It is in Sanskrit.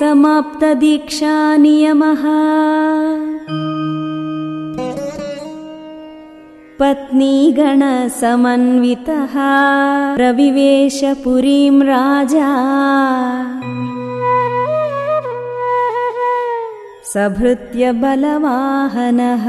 समाप्तदीक्षानियमः पत्नीगणसमन्वितः प्रविवेशपुरीं राजा। सभृत्य बलवाहनः